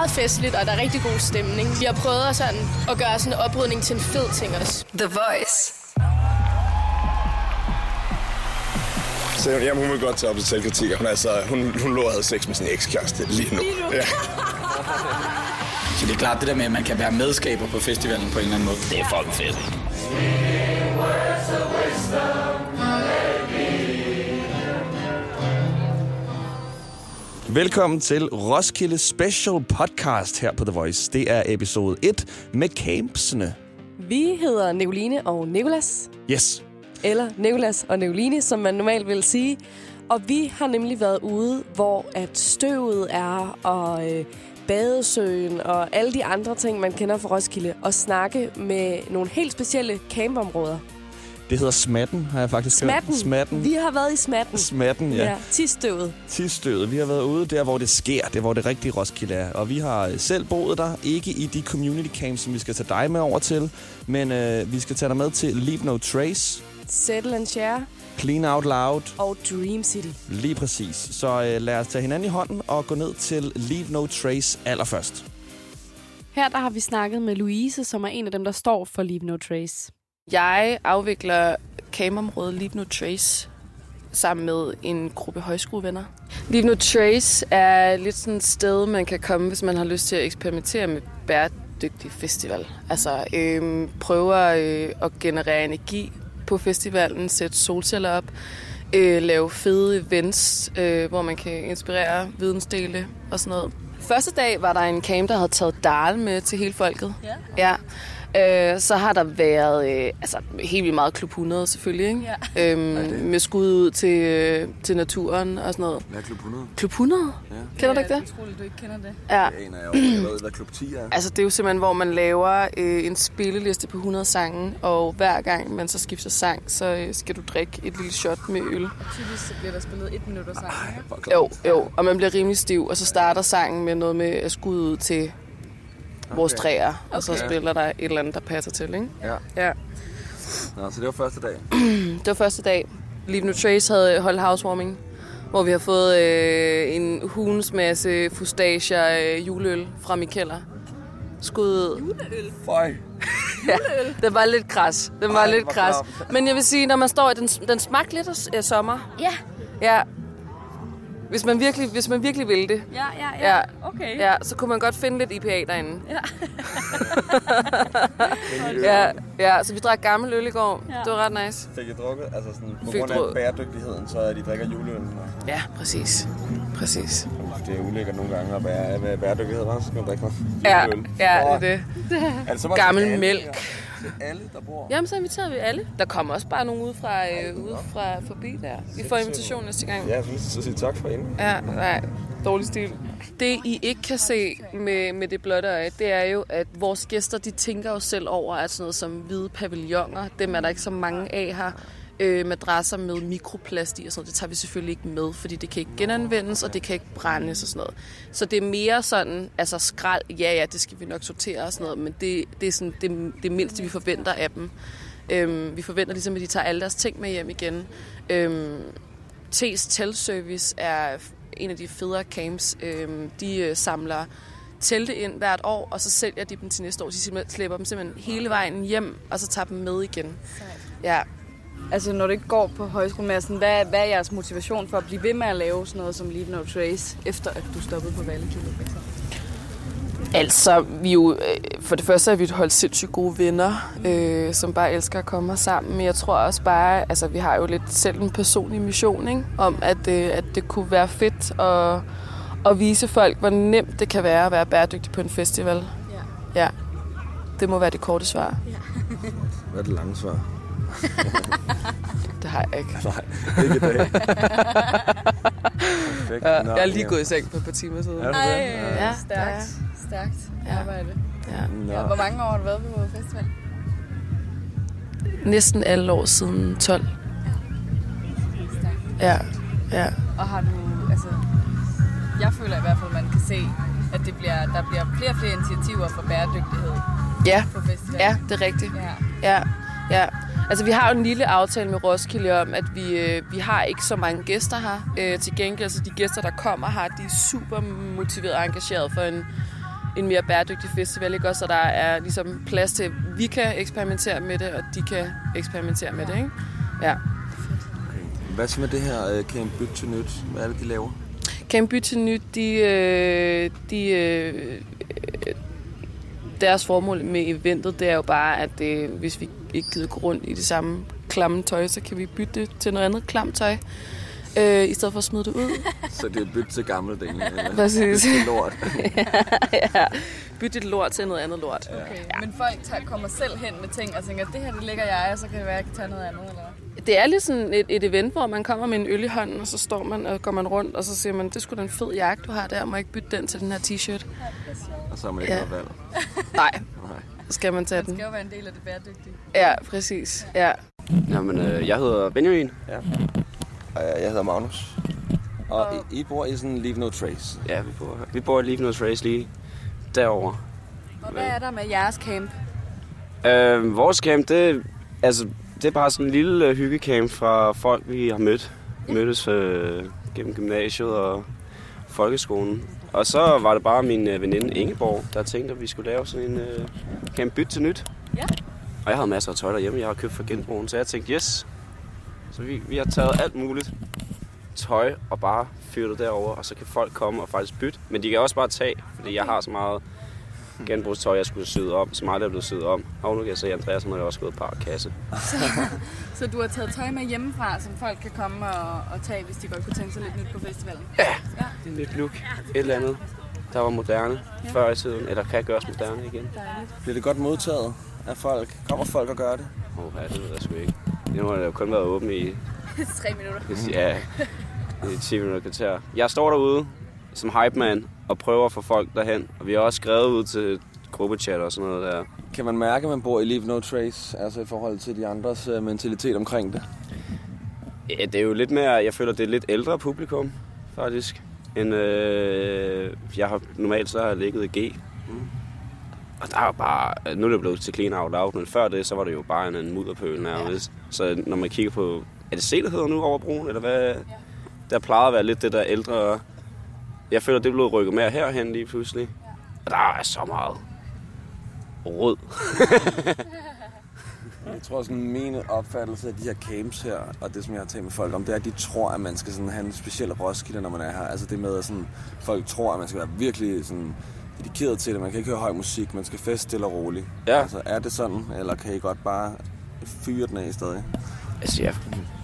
meget festligt, og der er rigtig god stemning. Vi har prøvet at, sådan, at gøre sådan en oprydning til en fed ting også. The Voice. Så jamen, hun vil godt tage op til selvkritik. Hun, altså, hun, hun lå og havde sex med sin ekskæreste lige nu. Lige nu. Ja. Så det er klart det der med, at man kan være medskaber på festivalen på en eller anden måde. Det er fucking fedt. Velkommen til Roskilde Special Podcast her på The Voice. Det er episode 1 med campsene. Vi hedder Nicoline og Nikolas, Yes. eller Nikolas og Nicoline, som man normalt vil sige. Og vi har nemlig været ude, hvor at støvet er, og øh, badesøen, og alle de andre ting, man kender fra Roskilde, og snakke med nogle helt specielle campområder. Det hedder Smatten, har jeg faktisk Smatten. hørt. Smatten. Vi har været i Smatten. Smatten, ja. Ja, tidsstøvet. Tidsstødet. Vi har været ude der, hvor det sker. Det hvor det rigtige Roskilde er. Og vi har øh, selv boet der. Ikke i de community camps, som vi skal tage dig med over til. Men øh, vi skal tage dig med til Leave No Trace, Settle and Share Clean Out Loud. og Dream City. Lige præcis. Så øh, lad os tage hinanden i hånden og gå ned til Leave No Trace allerførst. Her der har vi snakket med Louise, som er en af dem, der står for Leave No Trace. Jeg afvikler campområdet Leave No Trace sammen med en gruppe højskolevenner. Leave No Trace er lidt sådan et sted, man kan komme, hvis man har lyst til at eksperimentere med bæredygtig festival. Altså øhm, prøve øh, at generere energi på festivalen, sætte solceller op, øh, lave fede events, øh, hvor man kan inspirere, vidensdele og sådan noget. Første dag var der en camp, der havde taget Dal med til hele folket. Ja. ja. Øh, så har der været øh, altså, helt vildt meget Klub 100 selvfølgelig, ikke? Ja. Øhm, med skud ud til, øh, til naturen og sådan noget. Hvad er klub 100? Klub 100? Ja. Kender du ikke det? utroligt, du ikke kender det. Ja. Det aner jeg jo. Jeg ved, hvad klub 10 er. Altså, det er jo simpelthen, hvor man laver øh, en spilleliste på 100 sange, og hver gang man så skifter sang, så øh, skal du drikke et lille shot med øl. Typisk så bliver der spillet et minut sang. Jo, jo, og man bliver rimelig stiv, og så starter sangen med noget med at skud ud til vores træer, og så Okay. spiller der et eller andet, der passer til, ikke? Ja. Ja. Nå, så det var første dag. Det var første dag. Leave No Trace havde holdt housewarming, hvor vi har fået øh, en hulens masse fustager øh, juleøl fra Mikkeller. Skud ud. Føj. Ja, den var lidt kras. Den var Ej, lidt kras. Men jeg vil sige, når man står i den, den smagte lidt af sommer. Ja. Ja. Hvis man virkelig, hvis man virkelig ville det. Ja, ja, Ja. Okay. Ja, så kunne man godt finde lidt IPA derinde. Ja. Ja, ja, så vi drak gammel øl i går. Ja. Det var ret nice. Fik I drukket? Altså sådan, på Fik grund af drukket. bæredygtigheden, så er de drikker juleøl. Ja, præcis. Præcis. Det er ulækkert nogle gange at være med bæredygtighed, hva'? Så skal man drikke noget Ja, ja, det er det. Det så bare til Gammel mælk. Ja? Til alle, der bor? Jamen, så inviterede vi alle. Der kommer også bare nogen ud fra, øh, ude fra forbi der. Vi får invitation næste gang. Ja, jeg synes, så sige tak for inden. Ja, nej. Dårlig stil. Det, I ikke kan se med, med det blotte øje, det er jo, at vores gæster, de tænker jo selv over, at sådan noget som hvide pavilloner, dem er der ikke så mange af her, øh, madrasser med mikroplast i og sådan noget, det tager vi selvfølgelig ikke med, fordi det kan ikke genanvendes, og det kan ikke brændes og sådan noget. Så det er mere sådan, altså skrald, ja ja, det skal vi nok sortere og sådan noget, men det, det er sådan det, det mindste, vi forventer af dem. Øhm, vi forventer ligesom, at de tager alle deres ting med hjem igen. Øhm, T's Teltservice er en af de federe camps. Øhm, de øh, samler telte ind hvert år, og så sælger de dem til næste år. De slæber dem simpelthen hele vejen hjem, og så tager dem med igen. Ja. Altså, når du ikke går på højskolemassen, hvad, hvad er jeres motivation for at blive ved med at lave sådan noget som Leave No Trace, efter at du stoppede på Vallekilde? Altså, vi er jo, øh, for det første er vi et hold sindssygt gode venner, øh, som bare elsker at komme her sammen. Men jeg tror også bare, altså vi har jo lidt selv en personlig mission, ikke? om at, øh, at det kunne være fedt at, at vise folk, hvor nemt det kan være at være bæredygtig på en festival. Ja. ja. Det må være det korte svar. Hvad er det lange svar? Det har jeg ikke. Nej, ikke i dag. Perfekt. Ja, Nå, jeg er lige gået i seng for et par timer siden. Er du det? Ja, ja, stærkt. Stærkt Ja. arbejde. Ja. Nå. Ja, hvor mange år har du været på festival? Næsten alle år siden 12. Ja, ja. Og har du, altså, jeg føler i hvert fald, at man kan se, at det bliver, der bliver flere og flere initiativer for bæredygtighed Ja, på festivalen. ja, det er rigtigt. Ja. Ja, ja. Altså, vi har jo en lille aftale med Roskilde om, at vi, øh, vi har ikke så mange gæster her. Øh, til gengæld, altså de gæster, der kommer her, de er super motiveret og engageret for en, en mere bæredygtig festival, ikke? Også, så der er ligesom plads til, at vi kan eksperimentere med det, og de kan eksperimentere med det, ikke? Ja. Hvad så med det her uh, Camp Byt til Nyt? Hvad er det, de laver? Camp Byt til Nyt, de, øh, de, øh, deres formål med eventet, det er jo bare, at øh, hvis vi ikke gider gå rundt i det samme klamme tøj, så kan vi bytte det til noget andet klamt tøj, øh, i stedet for at smide det ud. Så det er byt til gamle dele. Præcis. Byt til lort. ja, bytte det lort til noget andet lort. Okay. Ja. Men folk tager, kommer selv hen med ting og tænker, det her det ligger jeg, og så kan det være, at jeg kan tage noget andet, eller? Det er lidt sådan et, et event, hvor man kommer med en øl i hånden, og så står man og går man rundt, og så siger man, det skulle da en fed jakke, du har der, må jeg ikke bytte den til den her t-shirt? Og så har man ikke Ja. noget valg. Nej, Nej. så skal man tage Det den. skal jo være en del af det bæredygtige. Ja, præcis. Ja. Jamen, øh, jeg hedder Benjamin. Og jeg hedder Magnus. Og I, I bor i sådan Leave No Trace. Ja, vi bor, vi bor i Leave No Trace lige derovre. Og hvad er der med jeres camp? Øh, vores camp, det, altså, det er bare sådan en lille øh, hyggecamp fra folk, vi har mødt. Mødtes øh, gennem gymnasiet og folkeskolen. Og så var det bare min øh, veninde Ingeborg, der tænkte, at vi skulle lave sådan en øh, camp byt til nyt. Ja. Og jeg havde masser af tøj derhjemme, jeg har købt fra genbrugen, så jeg tænkte, yes. Så vi, vi har taget alt muligt tøj og bare fyret det derover, og så kan folk komme og faktisk bytte. Men de kan også bare tage, fordi jeg har så meget genbrugstøj, jeg skulle syde om, så meget der er blevet syet om. Og nu kan jeg se, at Andreas har også gået på kasse. Så du har taget tøj med hjemmefra, som folk kan komme og, og tage, hvis de godt kunne tænke sig lidt nyt på festivalen? En nyt look, et eller andet, der var moderne ja. før i tiden, eller kan gøres moderne igen. Bliver det godt modtaget af folk? Kommer folk og gør det? Åh, oh, ja, det ved jeg sgu ikke. Nu har det jo kun været åben i Tre minutter. ja, i 10 minutter kvarter. Jeg står derude som hype man og prøver at få folk derhen. Og vi har også skrevet ud til gruppechat og sådan noget der. Kan man mærke, at man bor i Leave No Trace? Altså i forhold til de andres uh, mentalitet omkring det? Ja, det er jo lidt mere, jeg føler, det er lidt ældre publikum, faktisk. End, øh, jeg har, normalt så har jeg ligget i G. Og der er jo bare, nu er det blevet til clean out loud, men før det, så var det jo bare en, en mudderpøl nærmest. Så når man kigger på, er det C, der hedder nu over broen, eller hvad? Der plejede at være lidt det der ældre, jeg føler, det blevet rykket mere herhen lige pludselig. Og der er så meget rød. Jeg tror sådan min opfattelse af de her camps her, og det som jeg har talt med folk om, det er, at de tror, at man skal sådan have en speciel Roskilde, når man er her. Altså det med, at sådan, folk tror, at man skal være virkelig sådan dedikeret til det. Man kan ikke høre høj musik, man skal feste stille og roligt. Ja. Altså er det sådan, eller kan I godt bare fyre den af stadig? Altså, jeg,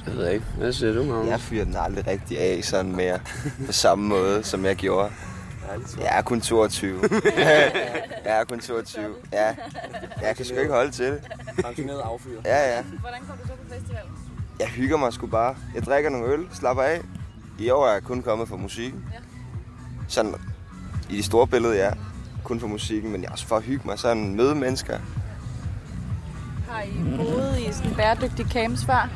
jeg ved ikke. Hvad siger du, Magnus? Jeg fyrer den aldrig rigtig af sådan mere på samme måde, som jeg gjorde. Jeg er kun 22. jeg er kun 22. Ja, jeg kan sgu ikke holde til det. Pensioneret affyr. Ja, ja. Hvordan kom du så på festivalen? Jeg hygger mig sgu bare. Jeg drikker nogle øl, slapper af. I år er jeg kun kommet for musikken. Sådan i det store billede, ja. Kun for musikken, men jeg er også for at hygge mig. Sådan møde mennesker. Har I boet i sådan bæredygtige camps før?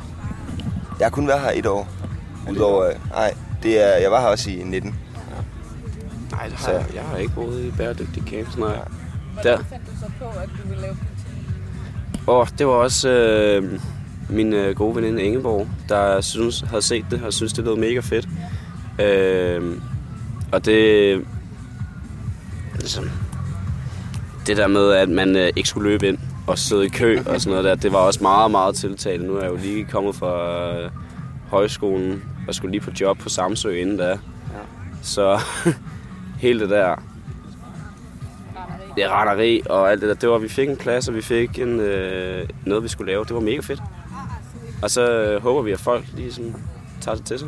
Jeg har kun været her et år. Udover, øh, nej, det er, jeg var her også i 19. Nej, det har Så- jeg, jeg har ikke boet i bæredygtige camps, nej. Hvordan Der. fandt du så på, at du ville lave Og det var også øh, min øh, gode veninde Ingeborg, der synes, havde set det og synes det lød mega fedt. Øh, og det... Ligesom, det der med, at man øh, ikke skulle løbe ind og sidde i kø og sådan noget der, det var også meget, meget tiltalende. Nu er jeg jo lige kommet fra øh, højskolen og skulle lige på job på Samsø inden da. Ja. Så hele det der det retteri og alt det der, det var, vi fik en plads, og vi fik en, øh, noget, vi skulle lave. Det var mega fedt. Og så øh, håber vi, at folk lige sådan tager det til sig.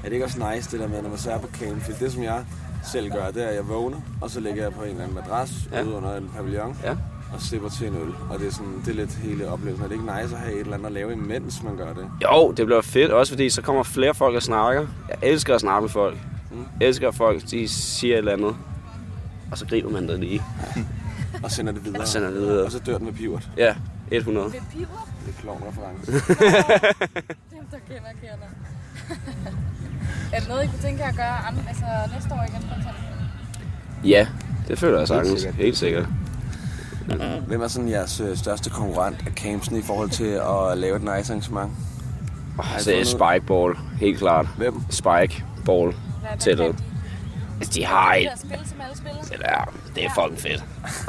Er det ikke også nice, det der med, når man så er på camp? For det, som jeg selv gør, det er, at jeg vågner, og så ligger jeg på en eller anden madras Ja. ja. ude under en pavillon, Ja. Og slipper til en øl. Og det er, sådan, det er lidt hele oplevelsen. Er det ikke nice at have et eller andet at lave, imens man gør det? Jo, det bliver fedt, også fordi så kommer flere folk og snakker. Jeg elsker at snakke med folk. Mm. Jeg elsker, at folk de siger et eller andet. Og så griber man det lige. Og sender det videre. Og sender det videre. Og så dør den med pivot. Ja, 100. Ved piver? Det er klovn reference. Dem, der kender, kender. er det noget, I kunne tænke at gøre andre, altså næste år igen? Ja, det føler jeg sagtens. sikkert. Helt sikkert. Hvem er sådan jeres øh, største konkurrent af campsen i forhold til at lave et nice arrangement? Oh, så er Spikeball, helt klart. Hvem? Spikeball Hvad, hvad tættet. Altså, de har et... Det spil, som alle spiller. Det, er, det er fucking fedt.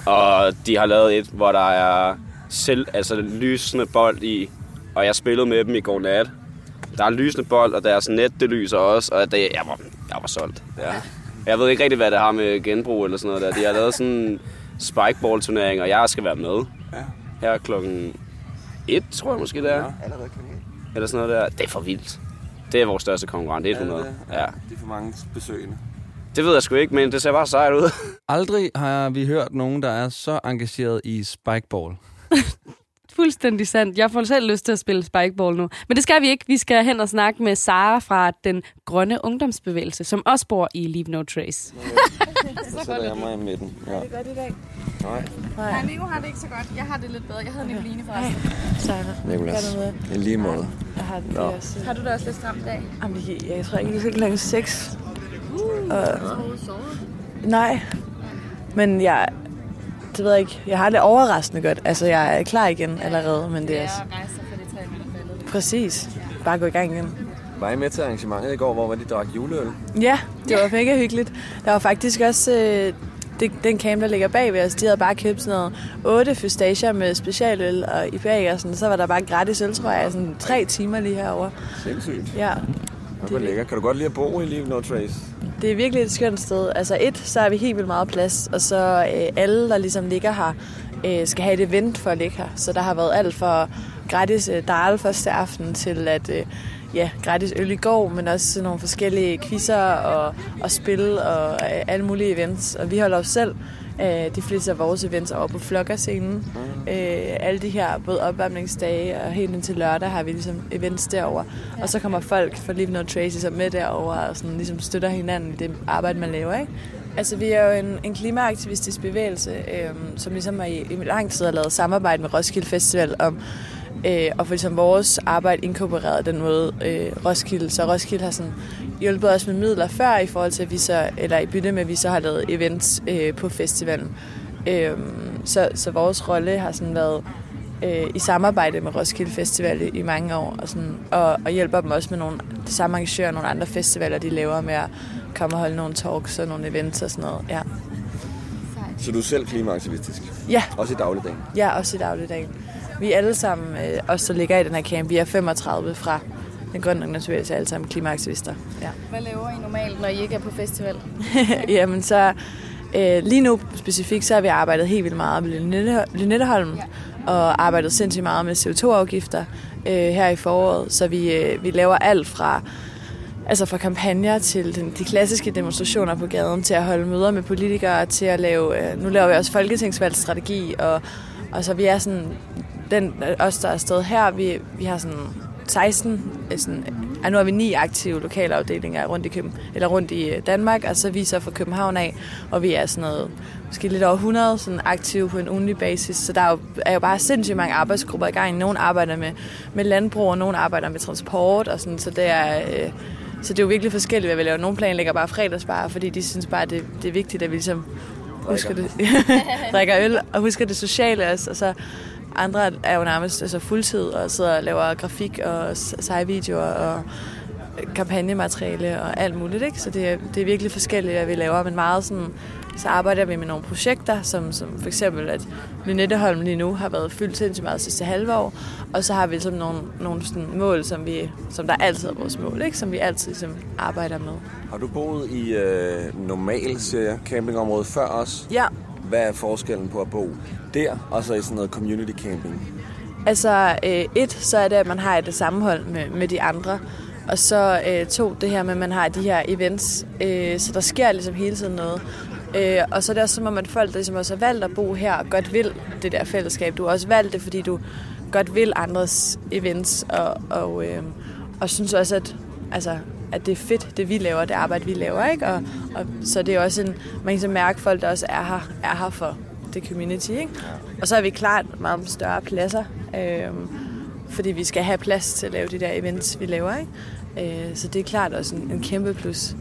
Og de har lavet et, hvor der er selv, altså lysende bold i, og jeg spillede med dem i går nat. Der er lysende bold, og deres net, det lyser også, og det, jeg, var, jeg var solgt. Ja. Jeg ved ikke rigtig, hvad det har med genbrug eller sådan noget der. De har lavet sådan spikeball-turnering, og jeg skal være med. Ja. Her klokken 1, tror jeg måske, det er. Allerede klokken. Eller sådan noget der. Det er for vildt. Det er vores største konkurrent, 100. Er det det? Ja. Det er for mange besøgende. Det ved jeg sgu ikke, men det ser bare sejt ud. Aldrig har vi hørt nogen, der er så engageret i spikeball. Fuldstændig sandt. Jeg får selv lyst til at spille spikeball nu. Men det skal vi ikke. Vi skal hen og snakke med Sara fra den grønne ungdomsbevægelse, som også bor i Leave No Trace. Så sætter jeg mig i midten. Ja. Er det godt i dag? Nej. Nej, Nico har det ikke så godt. Jeg har det lidt bedre. Jeg havde Nicoline forresten. Sara. Du I lige måde. Jeg har det også. Har du det også lidt stramt i dag? Jamen, jeg, jeg tror ikke, det er klokken 6. Og, nej, men jeg, det ved jeg ikke. Jeg har det overraskende godt. Altså, jeg er klar igen allerede, men det er... faldet. Præcis. Bare gå i gang igen. Var I med til arrangementet i går, hvor de drak juleøl? Ja, det var mega hyggeligt. Der var faktisk også øh, det, den camp, der ligger bag ved os. De havde bare købt sådan noget otte fystager med specialøl og IPA og sådan. Så var der bare gratis øl, tror jeg, sådan tre timer lige herovre. Sindssygt. Ja, Det var lækkert. Kan du godt lide at bo i Leave No Trace? Det er virkelig et skønt sted. Altså et, så er vi helt vildt meget plads, og så øh, alle, der ligesom ligger her, øh, skal have et event for at ligge her. Så der har været alt fra gratis øh, dal første aften til at øh, ja, gratis øl i går, men også nogle forskellige quizzer og, og spil og øh, alle mulige events. Og vi holder os selv øh, de fleste af vores events over på flokkerscenen. Øh, alle de her, både opvarmningsdage og helt indtil lørdag, har vi ligesom events derover. Og så kommer folk fra Live No Tracy så med derover og sådan ligesom støtter hinanden i det arbejde, man laver, ikke? Altså, vi er jo en, en klimaaktivistisk bevægelse, øh, som ligesom har i, i lang tid har lavet samarbejde med Roskilde Festival om øh, og for ligesom vores arbejde inkorporeret den måde øh, Roskilde. Så Roskilde har sådan hjulpet os med midler før i forhold til, at vi så, eller i bytte med, at vi så har lavet events øh, på festivalen. Øh, så, så vores rolle har sådan været øh, i samarbejde med Roskilde Festival i, i mange år, og, sådan, og, og hjælper dem også med nogle de samme arrangører og nogle andre festivaler, de laver med at komme og holde nogle talks og nogle events og sådan noget. Ja, Så du er selv klimaaktivistisk? ja Også i dagligdagen? Ja, også i dagligdagen. Vi er alle sammen, øh, os der ligger i den her camp, vi er 35 fra den grønne ungdomsbevægelse, alle sammen klimaaktivister. Ja. Hvad laver I normalt, når I ikke er på festival? Jamen så, øh, lige nu specifikt, så har vi arbejdet helt vildt meget med Lynette- Lynetteholm, og arbejdet sindssygt meget med CO2-afgifter øh, her i foråret. Så vi, øh, vi laver alt fra Altså fra kampagner til den, de klassiske demonstrationer på gaden, til at holde møder med politikere, til at lave, øh, nu laver vi også folketingsvalgsstrategi, og, og så vi er sådan, den, os der er afsted her, vi, vi har sådan 16, øh, sådan, ja, nu har vi ni aktive lokalafdelinger rundt i, Køben, eller rundt i øh, Danmark, og så er vi så fra København af, og vi er sådan noget, måske lidt over 100 sådan aktive på en ugenlig basis, så der er jo, er jo bare sindssygt mange arbejdsgrupper i gang. Nogle arbejder med, med landbrug, og nogle arbejder med transport, og sådan, så det er... Øh, så det er jo virkelig forskelligt, hvad vi laver. Nogle planlægger bare fredagsbar, fordi de synes bare, det, det er vigtigt, at vi ligesom husker det, drikker øl og husker det sociale også. Og så andre er jo nærmest altså fuldtid og sidder og laver grafik og seje videoer og kampagnemateriale og alt muligt. Ikke? Så det er, det er virkelig forskelligt, hvad vi laver, men meget sådan, så arbejder vi med nogle projekter, som, som for eksempel, at Lynetteholm lige nu har været fyldt sindssygt meget sidste halve år, og så har vi sådan nogle, nogle sådan mål, som, vi, som der altid er vores mål, ikke? som vi altid ligesom, arbejder med. Har du boet i øh, normal, siger jeg, campingområde før os? Ja, hvad er forskellen på at bo der, og så i sådan noget community camping? Altså øh, et, så er det, at man har et sammenhold med, med de andre. Og så øh, to, det her med, at man har de her events. Øh, så der sker ligesom hele tiden noget. Øh, og så er det også som om, at folk, der ligesom også har valgt at bo her, godt vil det der fællesskab. Du har også valgt det, fordi du godt vil andres events. Og, og, øh, og synes også, at, altså, at det er fedt, det vi laver, det arbejde, vi laver. Ikke? Og, og, så det er også en, man kan så mærke, folk, der også er her, er her for det community. Ikke? Og så er vi klart meget større pladser, øh, fordi vi skal have plads til at lave de der events, vi laver. Ikke? Øh, så det er klart også en, en kæmpe plus.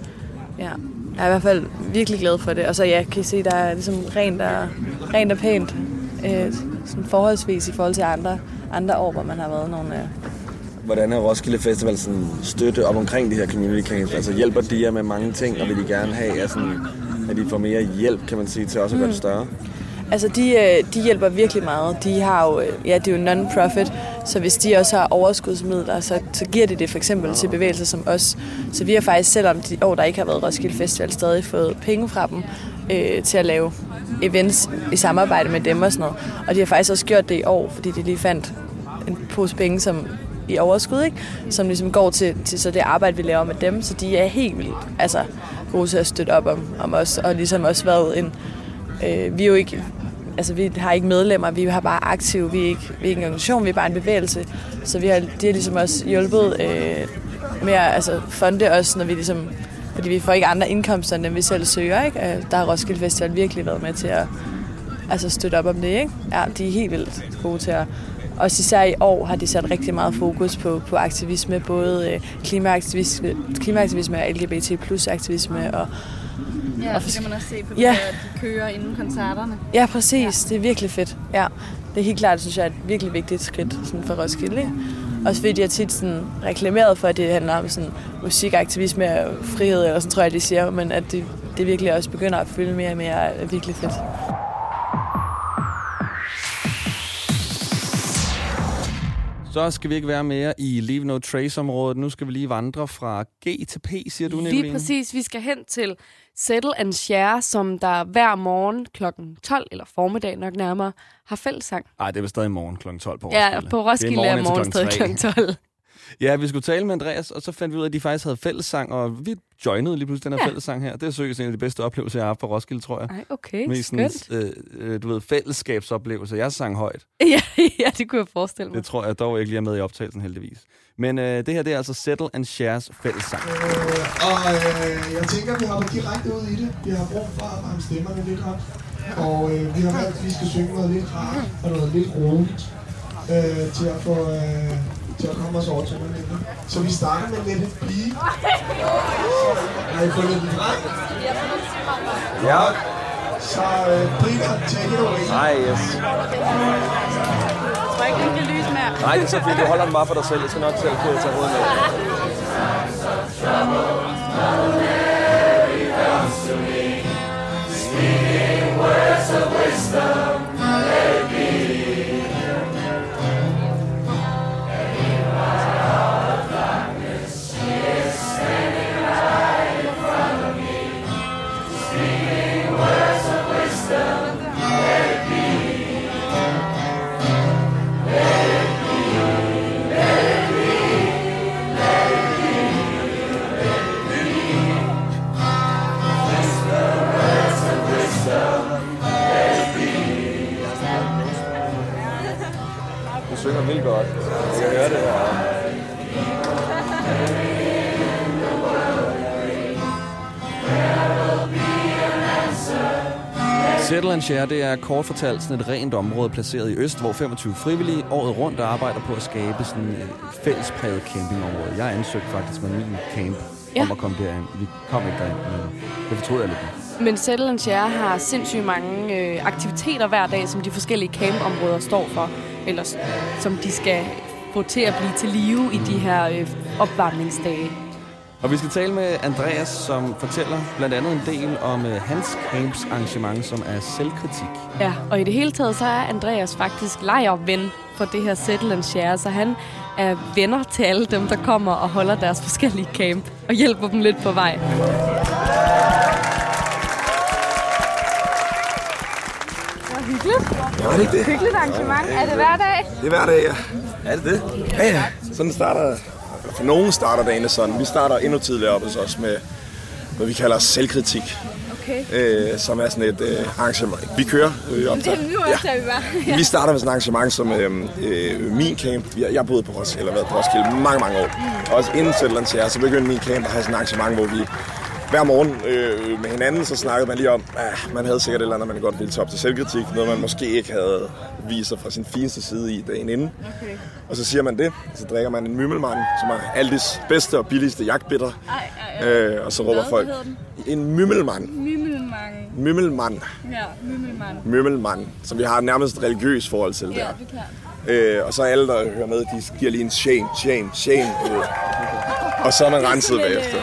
Ja. Jeg er i hvert fald virkelig glad for det. Og så ja, kan I se, der er ligesom rent og, rent og pænt. Øh, sådan forholdsvis i forhold til andre, andre år, hvor man har været nogle... Øh, hvordan er Roskilde Festival sådan støtte op omkring de her community camps? Altså hjælper de jer med mange ting, og vil de gerne have, at, sådan, at de får mere hjælp, kan man sige, til også at gøre det større? Altså, de, øh, de hjælper virkelig meget. De har jo, øh, ja, det er jo non-profit, så hvis de også har overskudsmidler, så, så giver de det for eksempel til bevægelser som os. Så vi har faktisk, selvom de år, der ikke har været Roskilde Festival, stadig fået penge fra dem øh, til at lave events i samarbejde med dem og sådan noget. Og de har faktisk også gjort det i år, fordi de lige fandt en pose penge, som i overskud, ikke? som ligesom går til, til så det arbejde, vi laver med dem. Så de er helt vildt altså, gode til at støtte op om, om os, og ligesom også været en... Øh, vi er jo ikke altså vi har ikke medlemmer, vi har bare aktive, vi er ikke, vi er ikke en organisation, vi er bare en bevægelse. Så vi har, de har ligesom også hjulpet øh, med at altså, fonde os, når vi ligesom, fordi vi får ikke andre indkomster, end dem vi selv søger. Ikke? Øh, der har Roskilde Festival virkelig været med til at altså, støtte op om det. Ikke? Ja, de er helt vildt gode til at også især i år har de sat rigtig meget fokus på, på aktivisme, både øh, klimaaktivisme, klimaaktivisme og LGBT plus aktivisme og Ja, og det kan man også se på, Ja. de kører inden koncerterne. Ja, præcis. Ja. Det er virkelig fedt. Ja. Det er helt klart, synes jeg, er et virkelig vigtigt skridt sådan for Roskilde. Også fordi de har tit sådan reklameret for, at det handler om sådan musikaktivisme og frihed, eller sådan tror jeg, de siger, men at det, det virkelig også begynder at fylde mere og mere er virkelig fedt. Så skal vi ikke være mere i Leave No Trace-området. Nu skal vi lige vandre fra G til P, siger du, Nicoline? Lige præcis. Vi skal hen til Settle and Share, som der hver morgen kl. 12, eller formiddag nok nærmere, har fællesang. Nej, det er vist stadig morgen kl. 12 på Roskilde. Ja, på Roskilde Det er morgen klokken stadig tre. kl. 12. Ja, vi skulle tale med Andreas, og så fandt vi ud af, at de faktisk havde fællessang, og vi joinede lige pludselig den her Ja. fællessang her. Det er seriøst en af de bedste oplevelser, jeg har haft på Roskilde, tror jeg. Ej, okay, Mest sådan, skønt. øh, øh, du ved, fællesskabsoplevelser. Jeg sang højt. ja, ja, det kunne jeg forestille mig. Det tror jeg dog ikke lige er med i optagelsen, heldigvis. Men øh, det her, det er altså Settle and Shares fællessang. Og øh, jeg tænker, vi hopper direkte ud i det. Vi har brug for at varme stemmerne lidt op. Og øh, vi har valgt, at vi skal synge noget lidt rart og noget lidt roligt øh, til, at få, øh, til at komme os over til lidt. Så vi starter med lidt et pige. Har I fundet den frem? Ja. Så øh, Britta, take it away. Nej, yes. Jeg tror ikke, det kan lyse mere. Nej, det er så fint. Du holder den bare for dig selv. Jeg skal nok selv kunne tage hovedet med. Du Settle and Share, det er kort fortalt sådan et rent område placeret i øst, hvor 25 frivillige året rundt arbejder på at skabe sådan et fællespræget campingområde. Jeg ansøgte faktisk med min camp ja. om at komme derind. Vi kom ikke derind, men det fortrød jeg lidt. Men Settle and Share har sindssygt mange øh, aktiviteter hver dag, som de forskellige campområder står for, eller som de skal få til at blive til live i de her øh, opvarmningsdage. Og vi skal tale med Andreas, som fortæller blandt andet en del om øh, hans camps arrangement, som er selvkritik. Ja, og i det hele taget, så er Andreas faktisk lejerven for det her Settle and Share, så han er venner til alle dem, der kommer og holder deres forskellige camp, og hjælper dem lidt på vej. Hyggeligt. Var det ikke det? Hyggeligt arrangement. Er det hver dag? Det er hver dag, ja. Er det det? Ja, ja. Sådan starter... For nogen starter dagene sådan. Vi starter endnu tidligere op hos os med, hvad vi kalder selvkritik. Okay. Øh, som er sådan et øh, arrangement. Vi kører øh, op Det er nu også, der vi var. Vi starter med sådan et arrangement som øh, øh, min camp. Jeg, jeg boede på Roskilde, eller været på Roskilde mange, mange år. Og også inden Sætland her, så begyndte min camp at have sådan et arrangement, hvor vi hver morgen øh, med hinanden, så snakkede man lige om, at man havde sikkert et eller andet, man godt ville tage op til selvkritik. Noget, man måske ikke havde vist sig fra sin fineste side i dagen inden. Okay. Og så siger man det, så drikker man en mymmelmand, som er Aldis bedste og billigste jagtbitter. Ej, ej, ej. Øh, og så råber Hvad folk, en mymmelmand. Mymmelmang. Mymmelmand. Ja, mymmelmand. Mymmelmand, som vi har et nærmest religiøst forhold til Ja, der. det er klart. Øh, og så alle, der hører med, de giver lige en shame, shame, shame. Øh. Og så er man renset bagefter.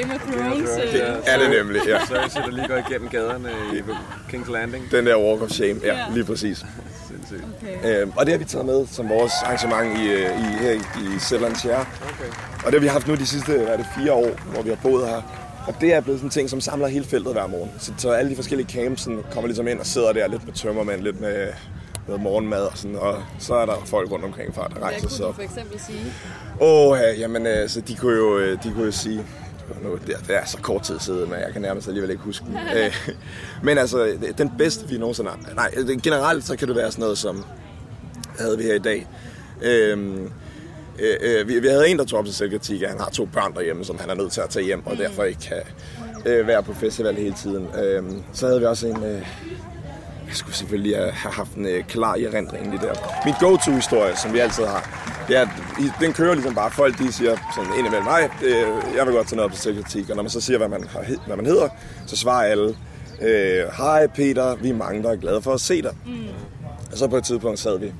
Game of Thrones. Det er det nemlig, ja. Så jeg der lige går igennem gaderne i King's Landing. Den der Walk of Shame, ja, lige præcis. Sindssygt. Okay. Øhm, og det har vi taget med som vores arrangement i, øh, i, her i, i Sætlandsjær. Okay. Og det har vi haft nu de sidste hvad er det, fire år, hvor vi har boet her. Og det er blevet sådan en ting, som samler hele feltet hver morgen. Så, så alle de forskellige camps sådan, kommer ligesom ind og sidder der lidt med tømmermænd, lidt med noget morgenmad og sådan. Og så er der folk rundt omkring fra, der Hvad rejser kunne sig du op. for eksempel sige? Åh, ja, jamen, øh, så de kunne jo, øh, de kunne jo sige, nu, det, er, det er så kort tid siden, men jeg kan nærmest alligevel ikke huske den. Øh, men altså, den bedste vi nogensinde har. Nej, det- generelt så kan det være sådan noget som, havde vi her i dag? Øhm, øh, øh, vi, vi havde en, der tog op til selvkritik, at han har to børn derhjemme, som han er nødt til at tage hjem, og derfor ikke kan øh, være på festival hele tiden. Øhm, så havde vi også en, øh, jeg skulle selvfølgelig have haft en øh, klar i erindring lige der. Min go-to-historie, som vi altid har, det er, den kører ligesom bare. Folk de siger sådan indimellem, nej, det, jeg vil godt tage noget op til selvkritik. Og når man så siger, hvad man, har, hvad man hedder, så svarer alle, øh, hej Peter, vi er mange, der er glade for at se dig. Mm. Og så på et tidspunkt sad vi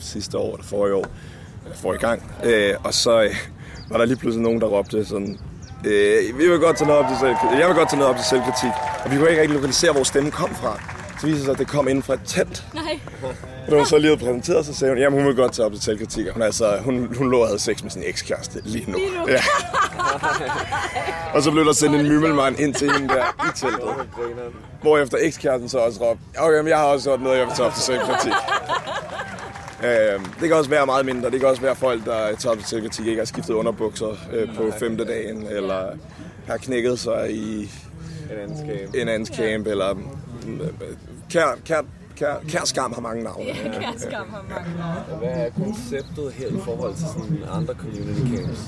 sidste år, eller forrige år, eller forrige gang, øh, og så øh, var der lige pludselig nogen, der råbte sådan, øh, vi vil godt tage noget op til selvkritik. Jeg vil godt tage noget op til selvkritik. Og vi kunne ikke rigtig lokalisere, hvor stemmen kom fra. Så viste det sig, at det kom inden fra et telt. Nej. Og da hun så lige havde præsenteret sig, sagde hun, jamen hun vil godt tage op til selvkritik. Og Hun, altså, hun, hun lå og havde sex med sin ekskæreste lige nu. Lige nu? Ja. Og så blev der sendt en mymmelmand ind til hende der i teltet. Hvorefter ekskæresten så også råbte, okay, men jeg har også gjort noget, jeg vil tage op til selvkritik. Øhm, det kan også være meget mindre. Det kan også være folk, der tager op til selvkritik, ikke har skiftet underbukser øh, på femte dagen, eller har knækket sig i En anden camp. en andens camp, eller mm, kær, kær, kær, kær skam har mange navne. Kærskam har mange navne. Hvad er konceptet her i forhold til sådan andre community camps?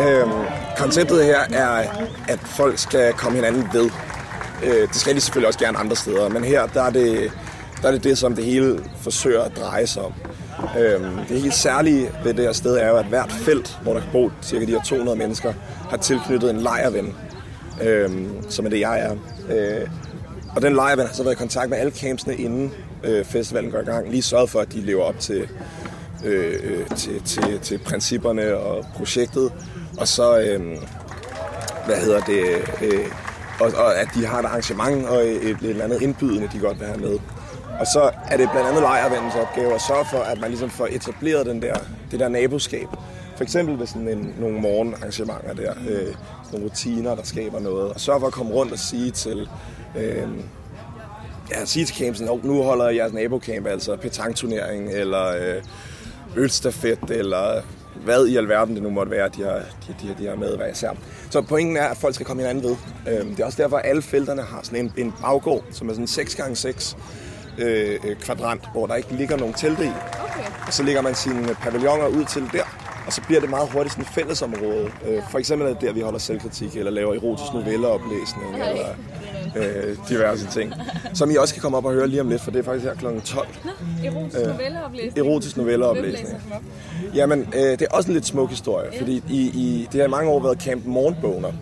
Øhm, konceptet her er, at folk skal komme hinanden ved. Øh, det skal de selvfølgelig også gerne andre steder, men her der er det der er det, det, som det hele forsøger at dreje sig om. Øhm, det helt særlige ved det her sted er jo, at hvert felt, hvor der kan bo cirka de her 200 mennesker, har tilknyttet en lejerven, øhm, som er det, jeg er. Øh, og den lejerven har så været i kontakt med alle campsene, inden øh, festivalen går i gang. Lige sørget for, at de lever op til, øh, øh, til, til, til principperne og projektet. Og så, øh, hvad hedder det, øh, og, og at de har et arrangement og et, et eller andet indbydende, de godt vil have med. Og så er det blandt andet lejervandens opgave at sørge for, at man ligesom får etableret den der, det der naboskab. For eksempel ved sådan en, nogle morgenarrangementer der, øh, nogle rutiner, der skaber noget. Og sørge for at komme rundt og sige til, øh, ja, sige til campsen, "Hov, nu holder jeres nabocamp altså petangturnering, eller øh, ølstafet, eller hvad i alverden det nu måtte være, de har, de, de, de har med hver især. Så pointen er, at folk skal komme hinanden ved. Øhm, det er også derfor, at alle felterne har sådan en, en baggård, som er sådan 6x6 øh, øh, kvadrant, hvor der ikke ligger nogen telte i. Okay. Og så lægger man sine pavilloner ud til der, og så bliver det meget hurtigt sådan et fællesområde. Øh, for eksempel er det der, vi holder selvkritik, eller laver erotisk novelleoplæsning, eller øh, diverse ting. Som I også kan komme op og høre lige om lidt, for det er faktisk her kl. 12. Erotisk Øh, novelleoplæsning. Erotisk novelleoplæsning. Jamen, øh, det er også en lidt smuk historie, fordi i, i, det har i mange år været Camp Morgenboner.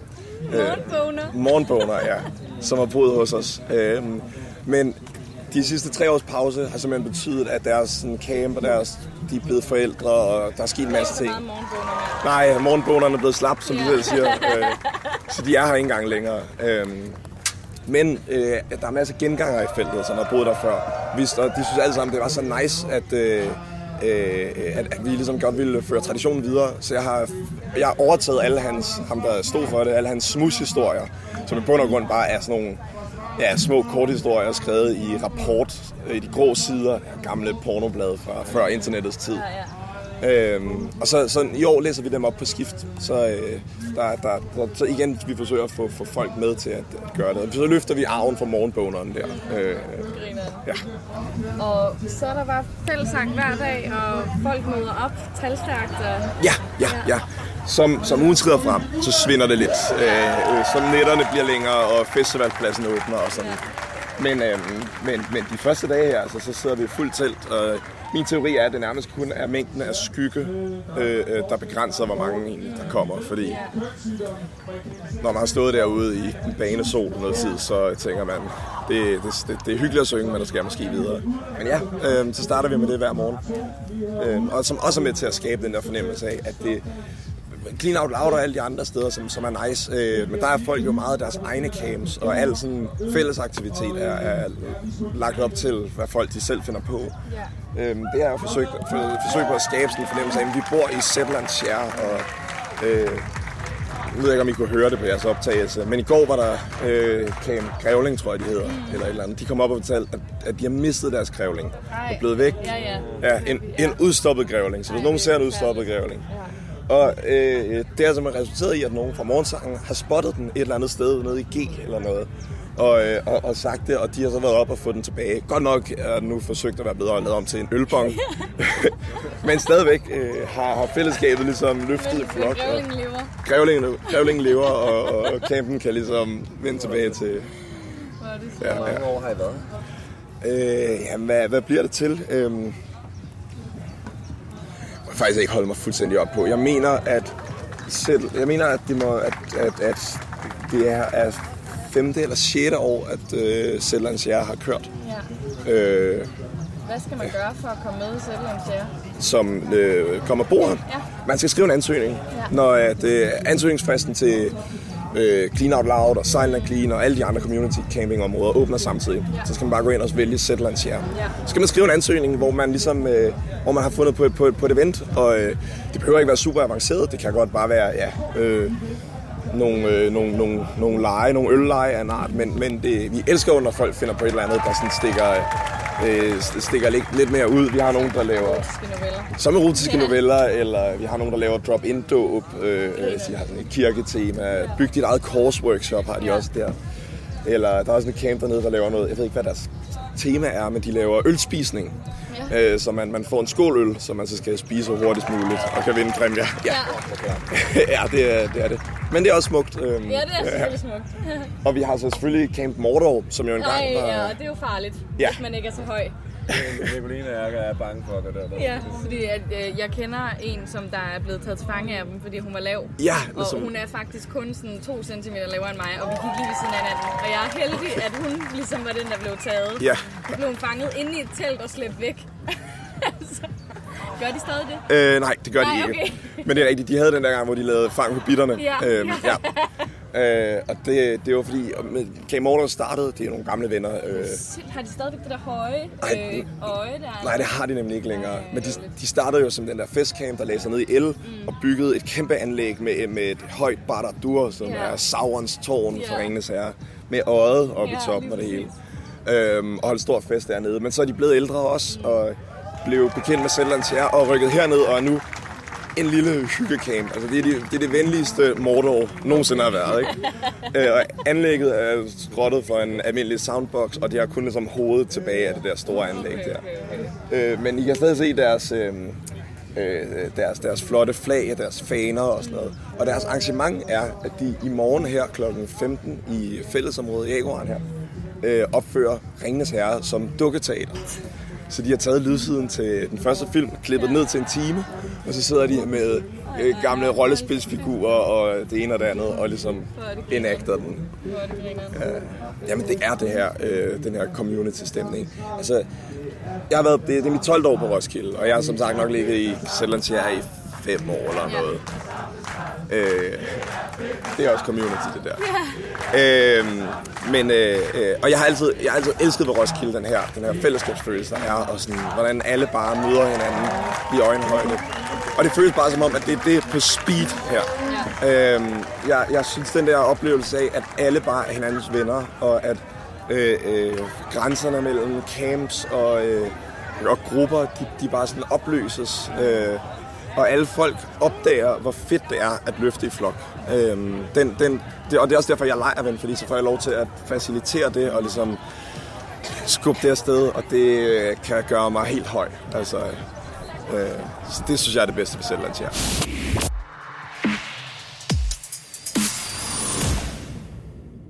Morgenboner? Morgenboner, ja, som har boet hos os. Øh, men de sidste tre års pause har simpelthen betydet, at deres sådan, camp og deres, de er blevet forældre, og der er sket en masse ting. Nej, morgenbonerne er blevet slap, som de selv siger. Øh, så de er her ikke engang længere. Øh, men øh, der er masser af gengangere i feltet, som har boet der før. Vi, og de synes alle sammen, det var så nice, at, øh, øh, at, at vi ligesom godt ville føre traditionen videre. Så jeg har, jeg har overtaget alle hans, ham der stod for det, alle hans smushistorier, som i bund og grund bare er sådan nogle ja, små korthistorier skrevet i rapport, øh, i de grå sider, gamle pornoblade fra før internettets tid. Øhm, og så, så i år læser vi dem op på skift, så, øh, der, der, der, så igen vi forsøger at få, få folk med til at, at gøre det. Så løfter vi arven fra morgenboneren der. Øh, ja. Og så er der bare fællesang hver dag, og folk møder op talstærkt. Og... ja, ja, ja. Som, som ugen skrider frem, så svinder det lidt. Øh, øh, som netterne bliver længere, og festivalpladsen åbner og sådan. Men, øhm, men, men de første dage her, altså, så sidder vi fuldt telt, og min teori er, at det nærmest kun er mængden af skygge, øh, øh, der begrænser, hvor mange egentlig, der kommer. Fordi når man har stået derude i den bane sol noget tid, så tænker man, det, det, det, det er hyggeligt at synge, men der skal måske videre. Men ja, øh, så starter vi med det hver morgen. Øh, og som også er med til at skabe den der fornemmelse af, at det, Clean Out Loud og alle de andre steder, som, som er nice. Øh, men der er folk jo meget deres egne camps, og al sådan fælles aktivitet er, er lagt op til, hvad folk de selv finder på. Øh, det er jo forsøg, for, forsøg på at skabe sådan en fornemmelse af, at vi bor i Zetland Share, og øh, jeg ved ikke, om I kunne høre det på jeres optagelse, men i går var der øh, Camp Grævling, tror jeg, de hedder, eller et eller andet. De kom op og fortalte, at, at de har mistet deres grævling. Er blevet væk. Ja, ja. Ja, en, en udstoppet grævling. Så hvis nogen ser en udstoppet grævling, og øh, det har simpelthen resulteret i, at nogen fra morgensangen har spottet den et eller andet sted nede i G eller noget. Og, øh, og, og sagt det, og de har så været op og fået den tilbage. Godt nok er den nu forsøgt at være bedre og lavet om til en ølbong. Men stadigvæk øh, har, har fællesskabet ligesom løftet i flok. Grævlingen lever. Grævlingen, grævlingen lever, og, og, campen kan ligesom vende tilbage til... Hvor er det så? Ja, Hvor mange ja. år har I været? Øh, jamen, hvad, hvad bliver det til? Kan faktisk ikke holde mig fuldstændig op på. Jeg mener, at selv, jeg mener, at det må, at, at, at det er at femte eller sjette år, at øh, Sætlands Jæger har kørt. Ja. Øh, Hvad skal man gøre for at komme med i Sætlands Jæger? som øh, kommer her. Ja. Man skal skrive en ansøgning, Ja. når at, øh, ansøgningsfristen til øh, Clean Out Loud og Silent Clean og alle de andre community campingområder åbner samtidig. Så skal man bare gå ind og vælge Zetlands Share. Så skal man skrive en ansøgning, hvor man ligesom, øh, hvor man har fundet på, på, på et event, og øh, det behøver ikke være super avanceret, det kan godt bare være, ja, øh, nogle, øh, nogle, nogle, nogle lege, nogle ølleje af en art, men, men det, vi elsker jo, når folk finder på et eller andet, der sådan stikker, øh, stikker lidt, lidt mere ud. Vi har nogen, der laver som erotiske noveller, eller vi har nogen, der laver drop-in dåb, øh, øh, så de har sådan et kirketema, byg dit eget course-workshop har de også der. Eller der er også en camp dernede, der laver noget, jeg ved ikke, hvad deres tema er, men de laver ølspisning. Ja. Øh, så man, man får en skål øl, som man så skal spise så hurtigst muligt, og kan vinde præmier. Ja, ja det, er, det er det. Men det er også smukt. Øhm, Ja, det er selvfølgelig smukt. Og vi har så selvfølgelig Camp Mordor, som jo engang Nej, var... ja, det er jo farligt, Ja. hvis man ikke er så høj. Nicoline og jeg er bange for det der. Ja, fordi at, øh, jeg kender en, som der er blevet taget til fange af dem, fordi hun var lav. Ja, og ligesom- hun er faktisk kun sådan 2 cm lavere end mig, og vi gik lige ved siden af hinanden. Og jeg er heldig, at hun ligesom var den, der blev taget. Ja. Så blev hun fanget inde i et telt og slæbt væk. altså, gør de stadig det? Øh, nej, det gør Nej, de ikke. okay. Men det er rigtigt, de havde den der gang, hvor de lavede fang på bitterne. Ja. Øhm, ja. Øh, og det, det var fordi, Camp Mordor startede, det er nogle gamle venner. Øh, Har de stadigvæk det der høje øh, øje der? nej, det har de nemlig ikke længere. Men de, de startede jo som den der festcamp, der lagde sig ned i el mm. og byggede et kæmpe anlæg med, med et højt Barad-dur, som Ja. er Saurons tårn for Ja. Ringenes Herre, med øjet oppe Ja, i toppen og det hele. Øhm, og holdt stor fest dernede. Men så er de blevet ældre også, og blev bekendt med Zetlands Herre og rykket herned, og er nu en lille hyggecamp. Altså, det, er det, det er det venligste Mordor nogensinde har været, ikke? øh, og anlægget er skrottet for en almindelig soundbox, og de har kun ligesom hovedet tilbage af det der store anlæg der. Øh, men I kan stadig se deres, øh, øh, deres, deres flotte flag, deres faner og sådan noget. Og deres arrangement er, at de i morgen her kl. 15 i fællesområdet Jaguaren her, øh, opfører Ringenes Herre som dukketeater. Så de har taget lydsiden til den første film, klippet ned til en time, og så sidder de med øh, gamle rollespilsfigurer og det ene og det andet, og ligesom enacter den. Ja, jamen det er det her, øh, den her community-stemning. Altså, jeg har været, det, det er mit 12 år på Roskilde, og jeg har som sagt nok ligget i Sætlands her i fem år eller noget. Øh, det er også community, det der. Øh, men, øh, og jeg har altid, jeg har altid elsket ved Roskilde den her, den her fællesskabsfølelse, der er, og sådan, hvordan alle bare møder hinanden i øjenhøjde. Og det føles bare som om, at det, det er på speed her. Øh, jeg, jeg synes, den der oplevelse af, at alle bare er hinandens venner, og at øh, øh, grænserne mellem camps og, øh, og grupper, de, de bare sådan opløses. Øh, og alle folk opdager, hvor fedt det er at løfte i flok. Øhm, den, den, det, og det er også derfor, jeg leger ven, fordi så får jeg lov til at facilitere det og ligesom skubbe det afsted, og det øh, kan gøre mig helt høj. Altså, øh, så det synes jeg er det bedste ved Sætlands her.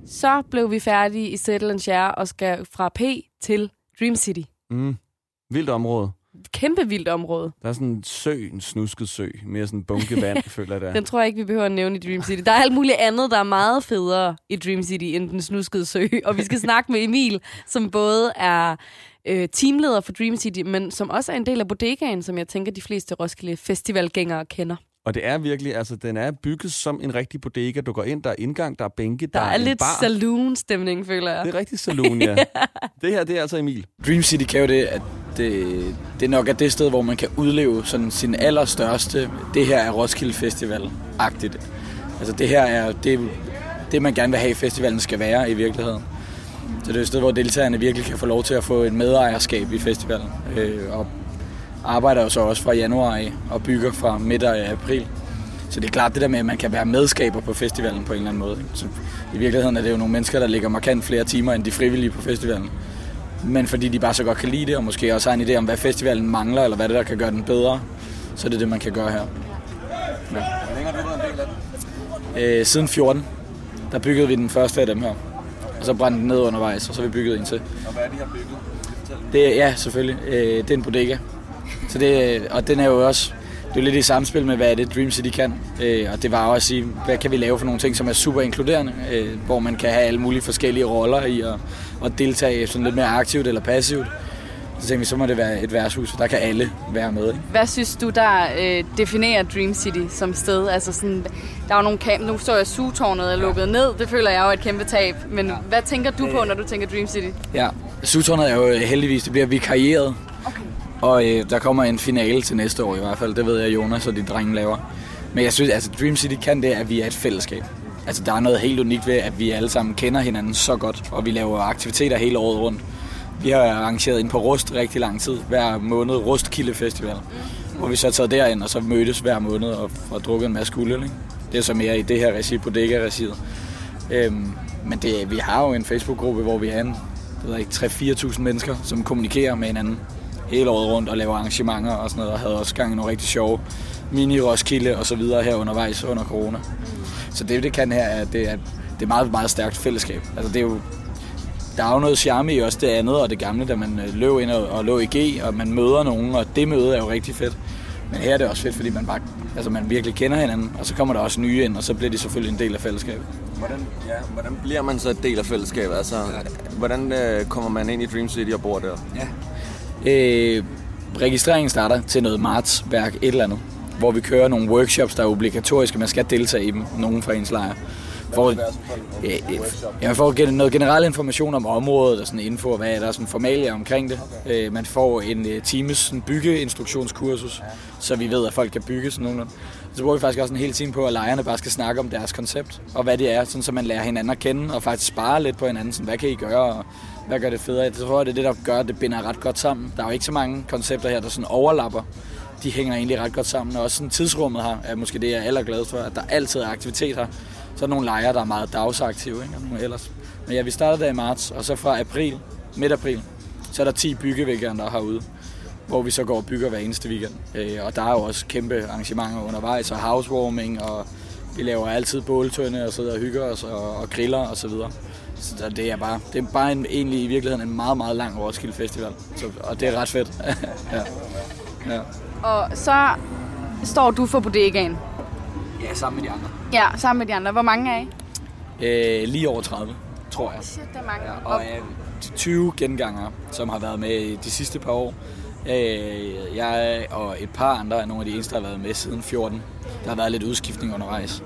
så blev vi færdige i Share og skal fra P til Dream City. Mm. Vildt område. Kæmpe vildt område. Der er sådan en sø, en snusket sø. Mere sådan en bunke vand, føler jeg det er. Den tror jeg ikke, vi behøver at nævne i Dream City. Der er alt muligt andet, der er meget federe i Dream City end den snuskede sø. Og vi skal snakke med Emil, som både er øh, teamleder for Dream City, men som også er en del af bodegaen, som jeg tænker, de fleste Roskilde Festivalgængere kender. Og det er virkelig, altså den er bygget som en rigtig bodega. Du går ind, der er indgang, der er bænke, Der, der, er en lidt bar. saloon-stemning, føler jeg. Det er rigtig saloon, ja. det her, det er altså Emil. Dream City kan jo det, at det, det nok er det sted, hvor man kan udleve sådan sin allerstørste, det her er Roskilde Festival-agtigt. Altså det her er det, det, man gerne vil have, festivalen skal være i virkeligheden. Så det er et sted, hvor deltagerne virkelig kan få lov til at få et medejerskab i festivalen. Øh, og arbejder jo så også fra januar af og bygger fra midt af april. Så det er klart det der med, at man kan være medskaber på festivalen på en eller anden måde. Så I virkeligheden er det jo nogle mennesker, der ligger markant flere timer end de frivillige på festivalen. Men fordi de bare så godt kan lide det, og måske også har en idé om, hvad festivalen mangler, eller hvad det der kan gøre den bedre, så er det det, man kan gøre her. Ja. Øh, siden 14, der byggede vi den første af dem her. Og så brændte den ned undervejs, og så har vi bygget en til. Og hvad er de her bygget? Det, er- ja, selvfølgelig. Øh, det er en bodega. Så det, og den er jo også, det er lidt i samspil med, hvad er det Dream City kan. Øh, og det var jo at sige, hvad kan vi lave for nogle ting, som er super inkluderende, øh, hvor man kan have alle mulige forskellige roller i at, at deltage sådan lidt mere aktivt eller passivt. Så tænkte vi, så må det være et værtshus, der kan alle være med. Ikke? Hvad synes du, der øh, definerer Dream City som sted? Altså sådan, der er jo nogle kamp, nu står jeg, Sutårnet er lukket ned. Det føler jeg jo er et kæmpe tab. Men ja. hvad tænker du på, når du tænker Dream City? Ja, Sutårnet er jo heldigvis, det bliver vikarieret. Og øh, der kommer en finale til næste år i hvert fald. Det ved jeg, Jonas og de drenge laver. Men jeg synes, altså Dream City kan det, at vi er et fællesskab. Altså der er noget helt unikt ved, at vi alle sammen kender hinanden så godt, og vi laver aktiviteter hele året rundt. Vi har arrangeret ind på Rust rigtig lang tid, hver måned, Rustkilde Festival. Hvor vi så taget derind, og så mødtes hver måned og, og drukket en masse guld. Ikke? Det er så mere i det her regi, på regiet Øhm, men det, vi har jo en Facebook-gruppe, hvor vi er en, det ved ikke, 3-4.000 mennesker, som kommunikerer med hinanden hele året rundt og laver arrangementer og sådan noget, og havde også gang i nogle rigtig sjove mini-Roskilde og så videre her undervejs under corona. Så det, det kan her, er, det er, det er meget, meget stærkt fællesskab. Altså det er jo, der er jo noget charme i også det andet og det gamle, da man øh, løb ind og, og lå i G, og man møder nogen, og det møde er jo rigtig fedt. Men her er det også fedt, fordi man bare, altså man virkelig kender hinanden, og så kommer der også nye ind, og så bliver de selvfølgelig en del af fællesskabet. Hvordan, ja, hvordan bliver man så et del af fællesskabet? Altså, hvordan øh, kommer man ind i Dream City og bor der? Ja. Øh, registreringen starter til noget martsværk, et eller andet, hvor vi kører nogle workshops, der er obligatoriske, man skal deltage i dem, nogen fra ens lejr. For, ja, man får noget generel information om området og sådan info, hvad er der sådan formalia omkring det. Øh, man får en øh, times sådan, byggeinstruktionskursus, så vi ved, at folk kan bygge sådan nogenlunde. Så bruger vi faktisk også en hel time på, at lejerne bare skal snakke om deres koncept, og hvad det er, sådan, så man lærer hinanden at kende, og faktisk spare lidt på hinanden. Sådan, hvad kan I gøre, og hvad gør det federe? Jeg tror, det er det, der gør, at det binder ret godt sammen. Der er jo ikke så mange koncepter her, der sådan overlapper. De hænger egentlig ret godt sammen, og også sådan tidsrummet her er måske det, jeg er allerglad for, at der altid er aktivitet her. Så er der nogle lejre, der er meget dagsaktive, ikke? Og nogle ellers. Men ja, vi startede der i marts, og så fra april, midt april, så er der 10 byggeweekender herude, hvor vi så går og bygger hver eneste weekend. Øh, og der er jo også kæmpe arrangementer undervejs, og housewarming, og vi laver altid båltønde og sidder og hygger os og, og griller og så videre. Så det er bare, det er bare en, egentlig i virkeligheden en meget, meget lang Roskilde Festival. Så, og det er ret fedt. ja. Ja. Og så står du for bodegaen. ja, sammen med de andre. Ja, sammen med de andre. Hvor mange er I? Øh, lige over 30, tror jeg. Shit, der er mange. Ja, og øh, 20 gengangere, som har været med i de sidste par år. Øh, jeg og et par andre er nogle af de eneste, der har været med siden 14. Der har været lidt udskiftning undervejs.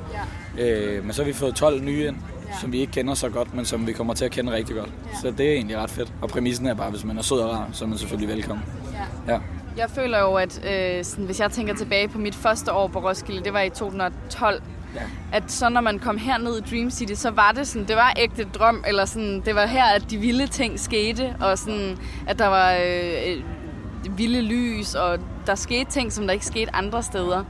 Ja. Øh, men så har vi fået 12 nye ind, ja. som vi ikke kender så godt, men som vi kommer til at kende rigtig godt. Ja. Så det er egentlig ret fedt. Og præmissen er bare, hvis man er sød og rar, så er man selvfølgelig velkommen. Ja. Ja. Jeg føler jo, at øh, sådan, hvis jeg tænker tilbage på mit første år på Roskilde, det var i 2012, Ja. at så når man kom herned i Dream City, så var det sådan, det var ægte drøm, eller sådan, det var her, at de vilde ting skete, og sådan, at der var øh, vilde lys, og der skete ting, som der ikke skete andre steder.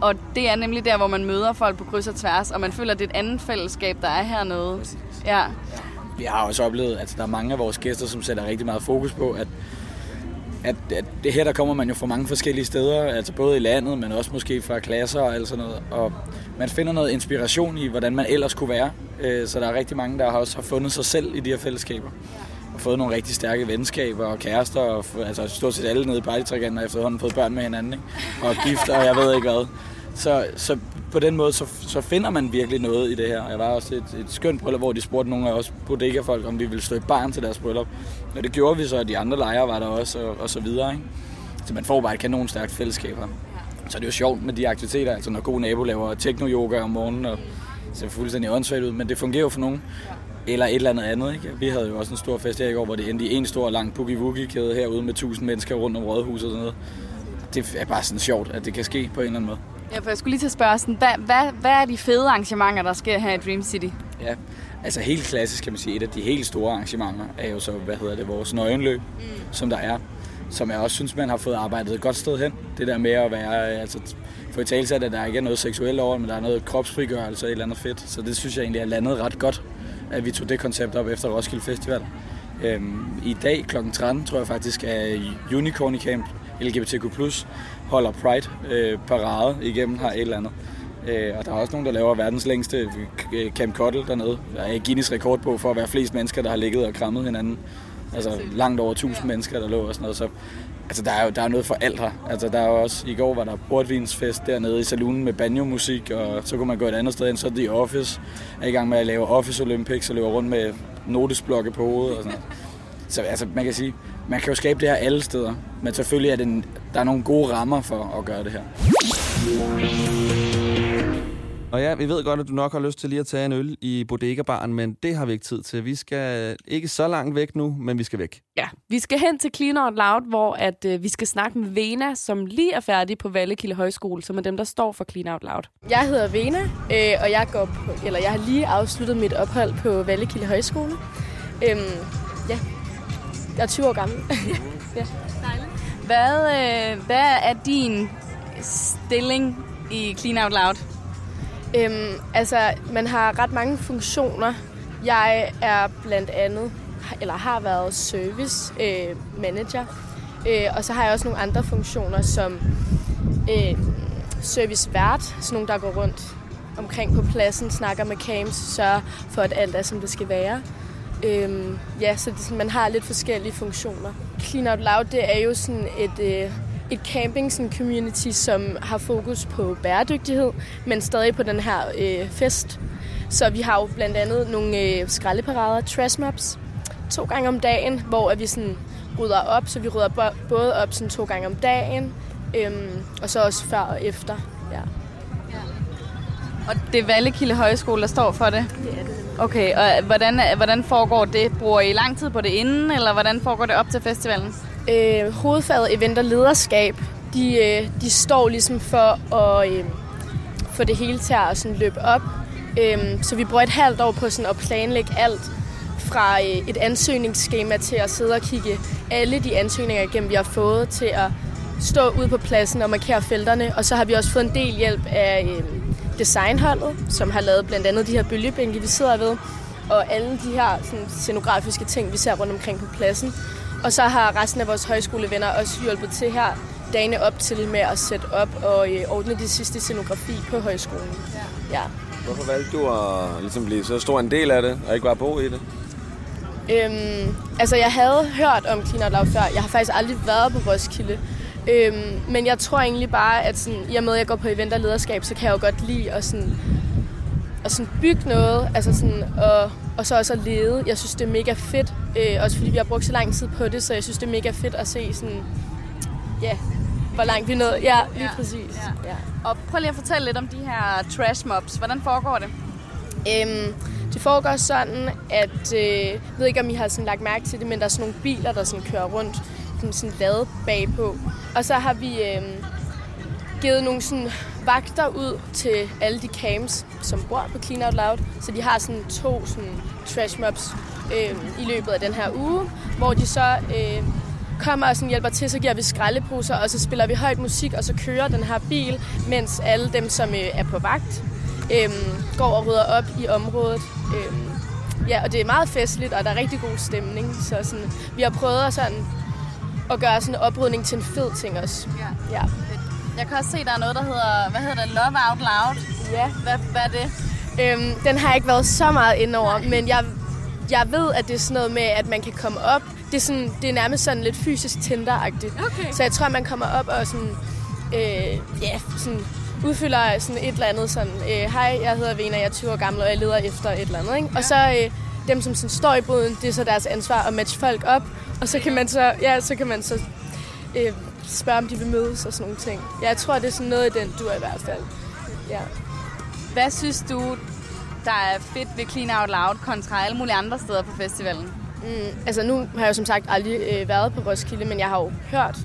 Og det er nemlig der, hvor man møder folk på kryds og tværs, og man føler, at det er et andet fællesskab, der er hernede. Ja. Vi har også oplevet, at der er mange af vores gæster, som sætter rigtig meget fokus på, at at, at det her, der kommer man jo fra mange forskellige steder, altså både i landet, men også måske fra klasser og alt sådan noget. Og man finder noget inspiration i, hvordan man ellers kunne være. Øh, så der er rigtig mange, der også har fundet sig selv i de her fællesskaber. Og fået nogle rigtig stærke venskaber og kærester, og altså stort set alle nede i partytrikanten har efterhånden fået børn med hinanden, ikke? og gift, og jeg ved ikke hvad. Så, så på den måde, så, så finder man virkelig noget i det her. Jeg var også et, et skønt bryllup, hvor de spurgte nogle af os bodega-folk, om vi ville stå i barn til deres bryllup. Og det gjorde vi så, og de andre lejre var der også, og, og så videre. Ikke? Så man får bare et kanon stærkt fællesskab her. Så det er jo sjovt med de aktiviteter, altså når god nabo laver techno-yoga om morgenen, og ser fuldstændig åndssvagt ud, men det fungerer jo for nogen. Eller et eller andet andet, ikke? Vi havde jo også en stor fest her i går, hvor det endte i en stor lang boogie-woogie-kæde herude med tusind mennesker rundt om rådhuset og sådan noget. Det er bare sådan sjovt, at det kan ske på en eller anden måde. Ja, for jeg skulle lige til at spørge, sådan, hvad, hvad, hvad er de fede arrangementer, der sker her i Dream City? Ja, altså helt klassisk kan man sige, et af de helt store arrangementer er jo så, hvad hedder det, vores nøgenløb, mm. som der er, som jeg også synes, man har fået arbejdet et godt sted hen. Det der med at være, altså få i tale at der ikke er noget seksuelt over, men der er noget kropsfrigørelse og et eller andet fedt. Så det synes jeg egentlig er landet ret godt, at vi tog det koncept op efter Roskilde Festival. Øhm, I dag kl. 13 tror jeg faktisk er Unicorn Camp LGBTQ+, holder Pride øh, parade igennem her et eller andet. Øh, og der er også nogen, der laver verdens længste øh, Camp Cottle dernede. Der er Guinness rekord på for at være flest mennesker, der har ligget og krammet hinanden. Altså langt over 1000 mennesker, der lå og sådan noget. Så altså, der er jo der er noget for alt her. Altså, der er også, I går var der portvinsfest dernede i salonen med banjo-musik, og så kunne man gå et andet sted ind. Så er The Office er i gang med at lave Office Olympics og løber rundt med notesblokke på hovedet og sådan noget. Så altså, man kan sige, man kan jo skabe det her alle steder, men selvfølgelig er det en, der er nogle gode rammer for at gøre det her. Og ja, vi ved godt, at du nok har lyst til lige at tage en øl i bodega-baren, men det har vi ikke tid til. Vi skal ikke så langt væk nu, men vi skal væk. Ja, vi skal hen til Clean Out Loud, hvor at, øh, vi skal snakke med Vena, som lige er færdig på Vallekilde Højskole, som er dem, der står for Clean Out Loud. Jeg hedder Vena, øh, og jeg, går på, eller jeg har lige afsluttet mit ophold på Vallekilde Højskole. Øhm, ja, jeg er 20 år gammel. ja. Hvad, øh, hvad er din stilling i Clean Out Loud? Øhm, altså, man har ret mange funktioner. Jeg er blandt andet, eller har været service øh, manager. Øh, og så har jeg også nogle andre funktioner som øh, service vært, sådan nogle, der går rundt omkring på pladsen, snakker med camps, sørger for, at alt er, som det skal være. Øhm, ja, så det, man har lidt forskellige funktioner. Clean Out Loud, det er jo sådan et, øh, et camping sådan community, som har fokus på bæredygtighed, men stadig på den her øh, fest. Så vi har jo blandt andet nogle øh, skraldeparader, trash mobs, to gange om dagen, hvor at vi sådan rydder op, så vi rydder både op sådan to gange om dagen, øhm, og så også før og efter. Ja. Og det er Vallekilde Højskole, der står for det? Det er det. Okay, og hvordan, hvordan foregår det? Bruger I lang tid på det inden, eller hvordan foregår det op til festivalen? Øh, hovedfaget event og lederskab, de, øh, de står ligesom for at øh, få det hele til at sådan løbe op. Øh, så vi bruger et halvt år på sådan at planlægge alt fra øh, et ansøgningsskema til at sidde og kigge alle de ansøgninger igennem, vi har fået til at stå ude på pladsen og markere felterne. Og så har vi også fået en del hjælp af øh, designholdet, som har lavet blandt andet de her bølgebænke, vi sidder ved, og alle de her sådan, scenografiske ting, vi ser rundt omkring på pladsen. Og så har resten af vores højskolevenner også hjulpet til her dagene op til med at sætte op og øh, ordne de sidste scenografi på højskolen. Ja. ja. Hvorfor valgte du at ligesom blive så stor en del af det, og ikke bare bo i det? Øhm, altså, jeg havde hørt om Clean Out Loud før. Jeg har faktisk aldrig været på Roskilde. Øhm, men jeg tror egentlig bare, at sådan, i og med, at jeg går på event og lederskab, så kan jeg jo godt lide at, sådan, at sådan bygge noget, altså sådan, og, og så også at lede. Jeg synes, det er mega fedt, øh, også fordi vi har brugt så lang tid på det, så jeg synes, det er mega fedt at se sådan, ja, hvor langt vi nået. Ja, lige ja. præcis. Ja. Ja. Og prøv lige at fortælle lidt om de her trash mobs. Hvordan foregår det? Øhm, det foregår sådan, at øh, jeg ved ikke, om I har sådan lagt mærke til det, men der er sådan nogle biler, der sådan kører rundt sådan, sådan lade bagpå. Og så har vi øh, givet nogle sådan vagter ud til alle de camps, som bor på Clean Out Loud. Så de har sådan to sådan trash mobs øh, i løbet af den her uge, hvor de så øh, kommer og sådan hjælper til, så giver vi skraldeposer, og så spiller vi højt musik, og så kører den her bil, mens alle dem, som øh, er på vagt, øh, går og rydder op i området. Øh, ja, og det er meget festligt, og der er rigtig god stemning. Så sådan, vi har prøvet at sådan at gøre sådan en oprydning til en fed ting også. Ja. ja. Jeg kan også se, der er noget, der hedder, hvad hedder det, Love Out Loud. Ja. Hvad, hvad er det? Øhm, den har jeg ikke været så meget ind over, men jeg, jeg ved, at det er sådan noget med, at man kan komme op. Det er, sådan, det er nærmest sådan lidt fysisk Tinder-agtigt. Okay. Så jeg tror, man kommer op og sådan, øh, ja, sådan udfylder sådan et eller andet sådan, øh, hej, jeg hedder Vena, jeg er 20 år gammel, og jeg leder efter et eller andet. Ikke? Ja. Og så øh, dem, som sådan står i boden, det er så deres ansvar at matche folk op. Og så kan man så, ja, så kan man så øh, spørge, om de vil mødes og sådan nogle ting. Jeg tror, det er sådan noget i den, du er i hvert fald. Ja. Hvad synes du, der er fedt ved Clean Out Loud kontra alle mulige andre steder på festivalen? Mm, altså nu har jeg jo som sagt aldrig øh, været på Roskilde, men jeg har jo hørt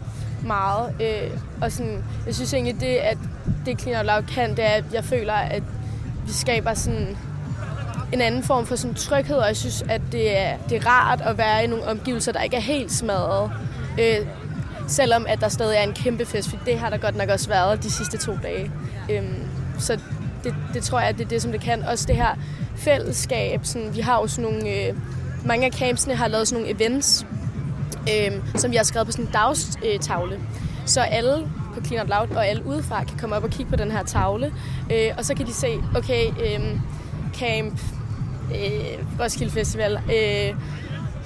meget. Øh, og sådan, jeg synes egentlig, det, at det Clean Out Loud kan, det er, at jeg føler, at vi skaber sådan en anden form for sådan tryghed, og jeg synes, at det er, det er rart at være i nogle omgivelser, der ikke er helt smadret. Øh, selvom at der stadig er en kæmpe fest, for det har der godt nok også været de sidste to dage. Øhm, så det, det tror jeg, det er det, som det kan. Også det her fællesskab. Sådan, vi har jo sådan nogle... Øh, mange af campsene har lavet sådan nogle events, øh, som vi har skrevet på sådan en dagstavle. Så alle på Clean Out Loud og alle udefra kan komme op og kigge på den her tavle. Øh, og så kan de se, okay, øh, camp, øh, Roskilde Festival, øh,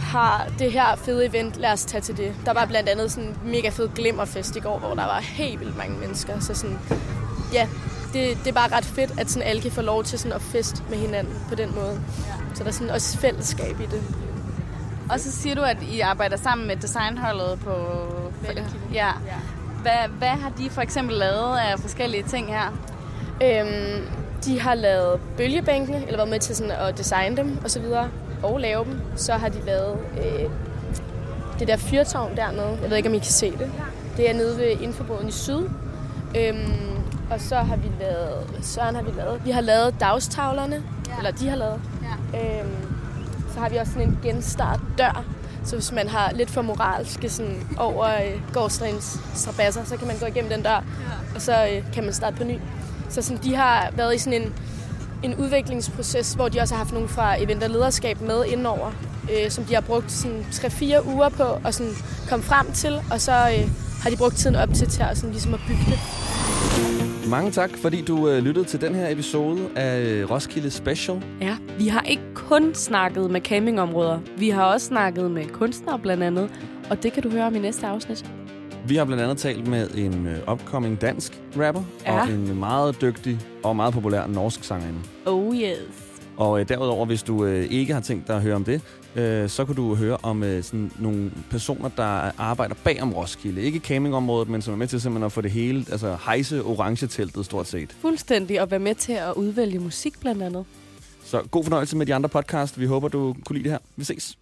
har det her fede event, lad os tage til det. Der var blandt andet sådan en mega fed glimmerfest i går, hvor der var helt vildt mange mennesker. Så sådan, ja, det, det er bare ret fedt, at sådan alle kan få lov til sådan at fest med hinanden på den måde. Ja. Så der er sådan også fællesskab i det. Og så siger du, at I arbejder sammen med designholdet på... Ja. Hvad, hvad har de for eksempel lavet af forskellige ting her? Øhm, de har lavet bølgebænkene, eller været med til sådan at designe dem og så videre, og lave dem. Så har de lavet øh, det der fyrtårn dernede. Jeg ved ikke, om I kan se det. Det er nede ved Infoboden i syd. Øhm, og så har vi lavet, Søren har vi lavet, vi har lavet dagstavlerne, ja. eller de har lavet. Ja. Øhm, så har vi også sådan en genstart dør, så hvis man har lidt for moralske sådan over øh, gårdstræns strabasser, så kan man gå igennem den dør, ja. og så øh, kan man starte på ny. Så sådan, de har været i sådan en, en udviklingsproces, hvor de også har haft nogle fra event- og lederskab med indover, øh, som de har brugt sådan 3-4 uger på at sådan komme frem til, og så øh, har de brugt tiden op til, til at, sådan, ligesom at bygge det. Mange tak, fordi du øh, lyttede til den her episode af øh, Roskilde Special. Ja, vi har ikke kun snakket med campingområder. Vi har også snakket med kunstnere blandt andet, og det kan du høre om i næste afsnit. Vi har blandt andet talt med en øh, upcoming dansk rapper, Ja. og en meget dygtig og meget populær norsk sangerinde. Oh yes. Og øh, derudover, hvis du øh, ikke har tænkt dig at høre om det, øh, så kan du høre om øh, sådan nogle personer, der arbejder bag om Roskilde. Ikke campingområdet, men som er med til simpelthen at få det hele, altså hejse orange-teltet stort set. Fuldstændig at være med til at udvælge musik blandt andet. Så god fornøjelse med de andre podcast. Vi håber, du kunne lide det her. Vi ses.